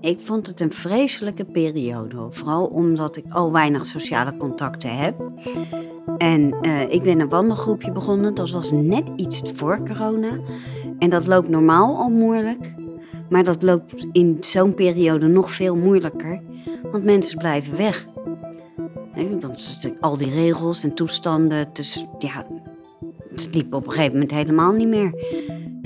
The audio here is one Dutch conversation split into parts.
Ik vond het een vreselijke periode, vooral omdat ik al weinig sociale contacten heb. En uh, ik ben een wandelgroepje begonnen, dat was net iets voor corona. En dat loopt normaal al moeilijk, maar dat loopt in zo'n periode nog veel moeilijker, want mensen blijven weg. Want al die regels en toestanden, dus ja, het liep op een gegeven moment helemaal niet meer.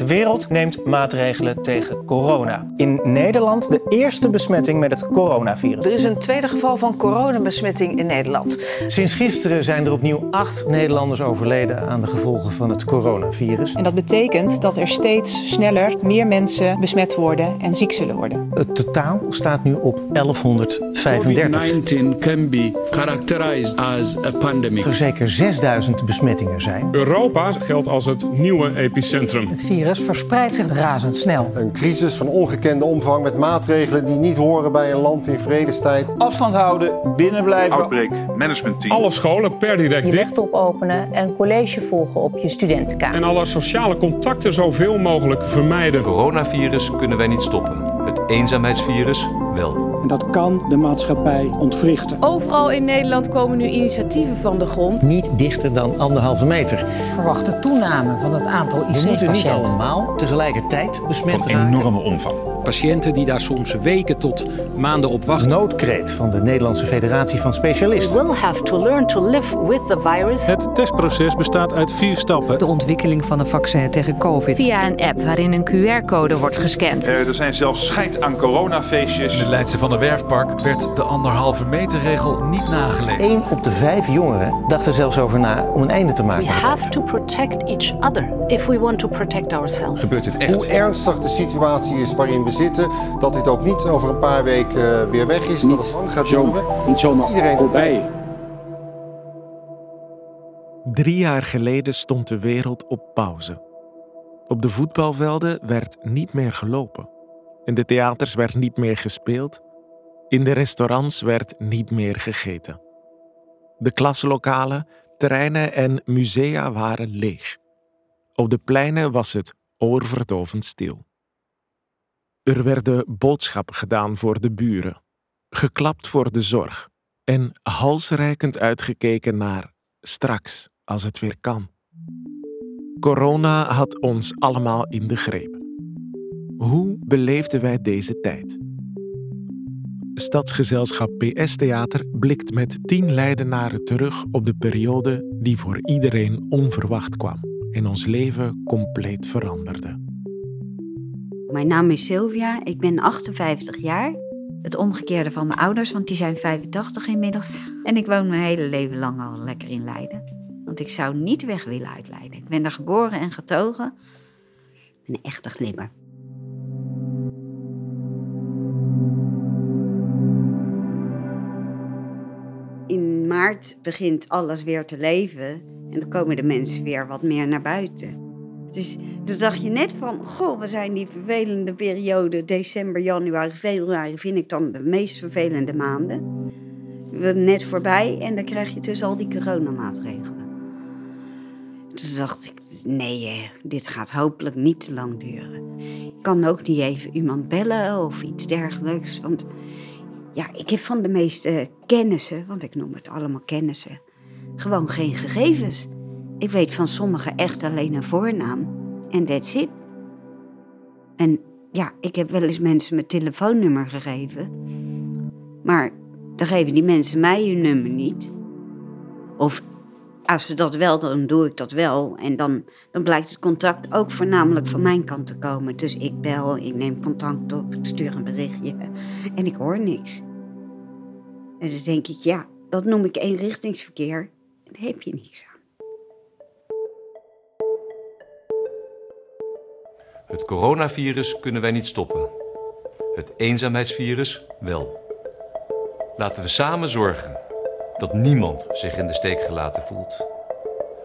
De wereld neemt maatregelen tegen corona. In Nederland de eerste besmetting met het coronavirus. Er is een tweede geval van coronabesmetting in Nederland. Sinds gisteren zijn er opnieuw acht Nederlanders overleden aan de gevolgen van het coronavirus. En dat betekent dat er steeds sneller meer mensen besmet worden en ziek zullen worden. Het totaal staat nu op 1135. COVID-19 can be characterized as a pandemic. Er zeker 6000 besmettingen zijn. Europa geldt als het nieuwe epicentrum. Het virus verspreidt zich razendsnel. Een crisis van ongekende omvang met maatregelen die niet horen bij een land in vredestijd. Afstand houden, binnenblijven. Outbreak management team. Alle scholen per direct Je laptop openen en college volgen op je studentenkamer. En alle sociale contacten zoveel mogelijk vermijden. Het coronavirus kunnen wij niet stoppen. Het eenzaamheidsvirus wel. En dat kan de maatschappij ontwrichten. Overal in Nederland komen nu initiatieven van de grond. Niet dichter dan anderhalve meter. Verwachte toename van het aantal IC-patiënten. We moeten niet allemaal tegelijkertijd besmet Van enorme omvang. Patiënten die daar soms weken tot maanden op wachten. Noodkreet van de Nederlandse Federatie van Specialisten. We will have to learn to live with the virus. Het testproces bestaat uit vier stappen. De ontwikkeling van een vaccin tegen COVID. Via een app waarin een QR-code wordt gescand. Uh, er zijn zelfs scheid aan coronafeestjes. In het Leidse van de Werfpark werd de anderhalve meter regel niet nageleefd. Eén op de vijf jongeren dacht er zelfs over na om een einde te maken. We have to protect each other if we want to protect ourselves. Gebeurt het echt? Hoe ernstig de situatie is waarin we zitten, dat dit ook niet over een paar weken weer weg is, niet dat het lang gaat zo, duren. Niet zomaar Iedereen voorbij. Drie jaar geleden stond de wereld op pauze. Op de voetbalvelden werd niet meer gelopen. In de theaters werd niet meer gespeeld. In de restaurants werd niet meer gegeten. De klaslokalen, terreinen en musea waren leeg. Op de pleinen was het oorverdovend stil. Er werden boodschappen gedaan voor de buren, geklapt voor de zorg en halsreikend uitgekeken naar straks, als het weer kan. Corona had ons allemaal in de greep. Hoe beleefden wij deze tijd? Stadsgezelschap PS Theater blikt met tien Leidenaren terug op de periode die voor iedereen onverwacht kwam en ons leven compleet veranderde. Mijn naam is Sylvia, ik ben 58 jaar. Het omgekeerde van mijn ouders, want die zijn 85 inmiddels. En ik woon mijn hele leven lang al lekker in Leiden. Want ik zou niet weg willen uit Leiden. Ik ben daar geboren en getogen. Ben een echte glimmer. In maart begint alles weer te leven. En dan komen de mensen weer wat meer naar buiten. Dus toen dacht je net van, goh, we zijn die vervelende periode, december, januari, februari, vind ik dan de meest vervelende maanden. We net voorbij en dan krijg je dus al die coronamaatregelen. Toen dacht ik, nee, dit gaat hopelijk niet te lang duren. Ik kan ook niet even iemand bellen of iets dergelijks. Want ja, ik heb van de meeste kennissen, want ik noem het allemaal kennissen, gewoon geen gegevens. Ik weet van sommigen echt alleen een voornaam. En that's it. En ja, ik heb wel eens mensen mijn telefoonnummer gegeven. Maar dan geven die mensen mij hun nummer niet. Of als ze dat wel doen, doe ik dat wel. En dan, dan blijkt het contact ook voornamelijk van mijn kant te komen. Dus ik bel, ik neem contact op, ik stuur een berichtje. En ik hoor niks. En dan denk ik, ja, dat noem ik eenrichtingsverkeer. Heb je niks aan. Het coronavirus kunnen wij niet stoppen. Het eenzaamheidsvirus wel. Laten we samen zorgen dat niemand zich in de steek gelaten voelt.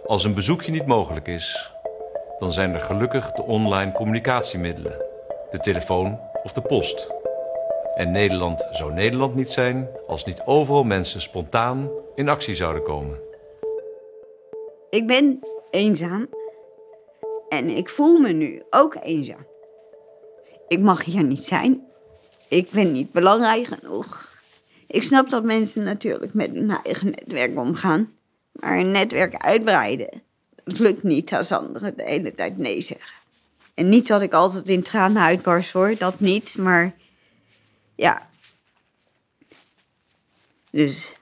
Als een bezoekje niet mogelijk is, dan zijn er gelukkig de online communicatiemiddelen, de telefoon of de post. En Nederland zou Nederland niet zijn als niet overal mensen spontaan in actie zouden komen. Ik ben eenzaam. En ik voel me nu ook eenzaam. Ik mag hier niet zijn. Ik ben niet belangrijk genoeg. Ik snap dat mensen natuurlijk met hun eigen netwerk omgaan. Maar een netwerk uitbreiden, dat lukt niet als anderen de hele tijd nee zeggen. En niet dat ik altijd in tranen uitbarst hoor, dat niet, maar ja. Dus.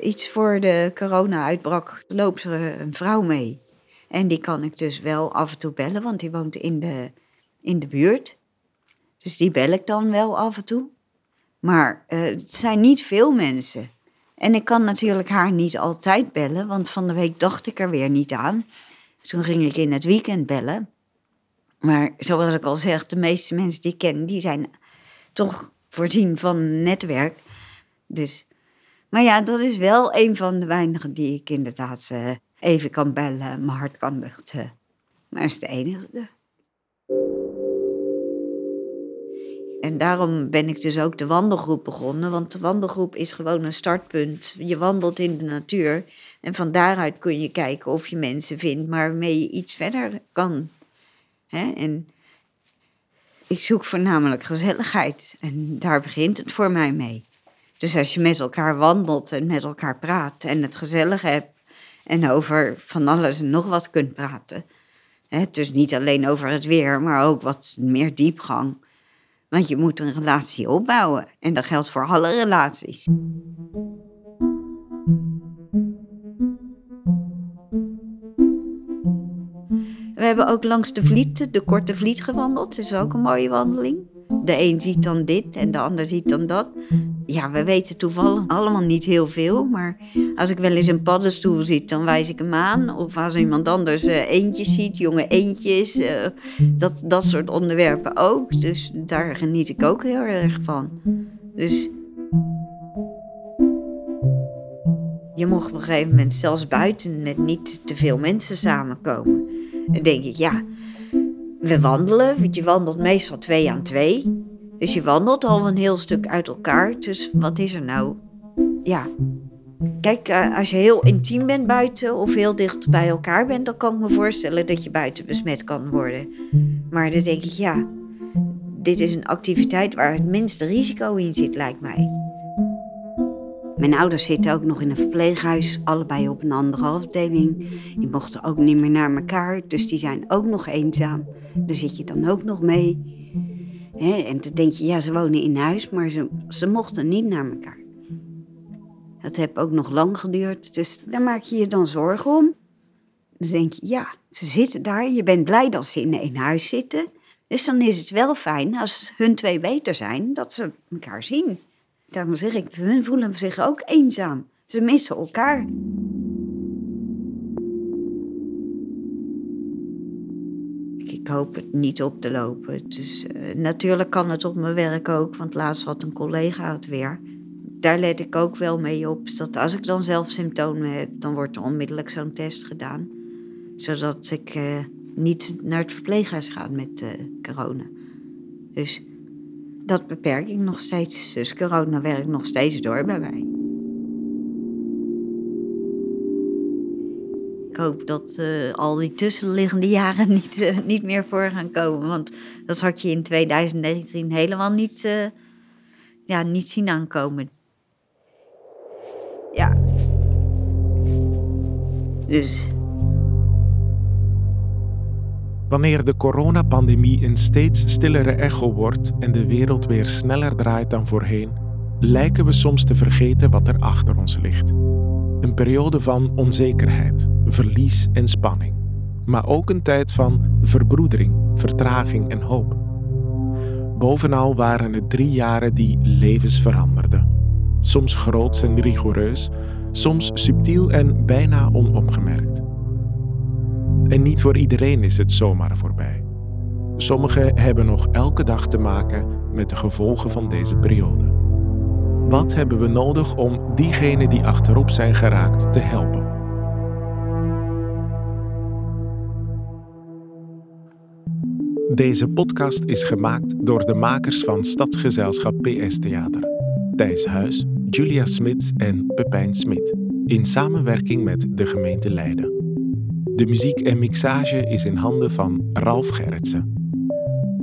Iets voor de corona uitbrak, loopt er een vrouw mee. En die kan ik dus wel af en toe bellen, want die woont in de, in de buurt. Dus die bel ik dan wel af en toe. Maar uh, het zijn niet veel mensen. En ik kan natuurlijk haar niet altijd bellen, want van de week dacht ik er weer niet aan. Toen ging ik in het weekend bellen. Maar zoals ik al zeg, de meeste mensen die ik ken, die zijn toch voorzien van netwerk. Dus, maar ja, dat is wel een van de weinigen die ik inderdaad uh, even kan bellen, mijn hart kan luchten. Maar dat is het enige. En daarom ben ik dus ook de wandelgroep begonnen. Want de wandelgroep is gewoon een startpunt. Je wandelt in de natuur. En van daaruit kun je kijken of je mensen vindt waarmee je iets verder kan. Hè? En ik zoek voornamelijk gezelligheid. En daar begint het voor mij mee. Dus als je met elkaar wandelt en met elkaar praat en het gezellig hebt. En over van alles en nog wat kunt praten. Dus niet alleen over het weer, maar ook wat meer diepgang want je moet een relatie opbouwen. En dat geldt voor alle relaties. We hebben ook langs de Vliet, de Korte Vliet gewandeld. Dat is ook een mooie wandeling. De een ziet dan dit en de ander ziet dan dat. Ja, we weten toevallig allemaal niet heel veel. Maar als ik wel eens een paddenstoel zie, dan wijs ik hem aan. Of als iemand anders uh, eentjes ziet, jonge eentjes. Uh, dat, dat soort onderwerpen ook. Dus daar geniet ik ook heel erg van. Dus je mocht op een gegeven moment zelfs buiten met niet te veel mensen samenkomen. Dan denk ik, ja, we wandelen. Want je wandelt meestal twee aan twee. Dus je wandelt al een heel stuk uit elkaar. Dus wat is er nou? Ja. Kijk, eh, als je heel intiem bent buiten of heel dicht bij elkaar bent, dan kan ik me voorstellen dat je buiten besmet kan worden. Maar dan denk ik, ja, dit is een activiteit waar het minste risico in zit, lijkt mij. Mijn ouders zitten ook nog in een verpleeghuis, allebei op een andere afdeling. Die mochten ook niet meer naar elkaar, dus die zijn ook nog eenzaam. Daar zit je dan ook nog mee. En dan denk je, ja, ze wonen in huis, maar ze, ze mochten niet naar elkaar. Dat heeft ook nog lang geduurd, dus daar maak je je dan zorgen om. Dan denk je, ja, ze zitten daar, je bent blij dat ze in één huis zitten. Dus dan is het wel fijn als hun twee beter zijn, dat ze elkaar zien. Daarom zeg ik, hun voelen zich ook eenzaam. Ze missen elkaar. Ik hoop het niet op te lopen. Dus uh, natuurlijk kan het op mijn werk ook, want laatst had een collega het weer. Daar let ik ook wel mee op. Dat als ik dan zelf symptomen heb, dan wordt er onmiddellijk zo'n test gedaan. Zodat ik uh, niet naar het verpleeghuis ga met uh, corona. Dus dat beperk ik nog steeds. Dus corona werkt nog steeds door bij mij. Hoop dat uh, al die tussenliggende jaren niet, uh, niet meer voor gaan komen. Want dat had je in 2019 helemaal niet, uh, ja, niet zien aankomen. Ja. Dus Wanneer de coronapandemie een steeds stillere echo wordt en de wereld weer sneller draait dan voorheen, lijken we soms te vergeten wat er achter ons ligt. Periode van onzekerheid, verlies en spanning, maar ook een tijd van verbroedering, vertraging en hoop. Bovenal waren het drie jaren die levens veranderden. Soms groots en rigoureus, soms subtiel en bijna onopgemerkt. En niet voor iedereen is het zomaar voorbij. Sommigen hebben nog elke dag te maken met de gevolgen van deze periode. Wat hebben we nodig om diegenen die achterop zijn geraakt te helpen? Deze podcast is gemaakt door de makers van Stadsgezelschap PS Theater. Thijs Huis, Julia Smits en Pepijn Smit. in samenwerking met de gemeente Leiden. De muziek en mixage is in handen van Ralf Gerritsen.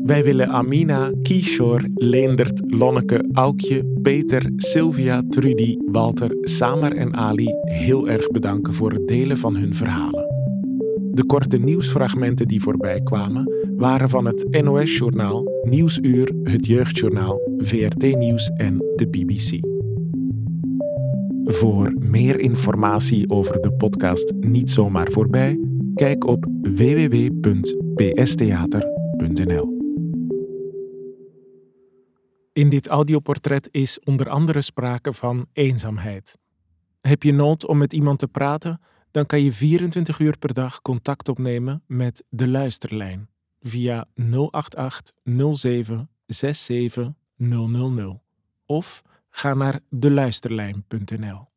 Wij willen Amina, Kishore, Leendert, Lonneke, Aukje, Peter, Sylvia, Trudy, Walter, Samer en Ali heel erg bedanken voor het delen van hun verhalen. De korte nieuwsfragmenten die voorbij kwamen waren van het NOS-journaal, Nieuwsuur, het Jeugdjournaal, VRT Nieuws en de BBC. Voor meer informatie over de podcast Niet Zomaar Voorbij, kijk op www.pstheater.nl. In dit audioportret is onder andere sprake van eenzaamheid. Heb je nood om met iemand te praten? Dan kan je 24 uur per dag contact opnemen met de luisterlijn via 088 07 67 000 of ga naar deluisterlijn.nl.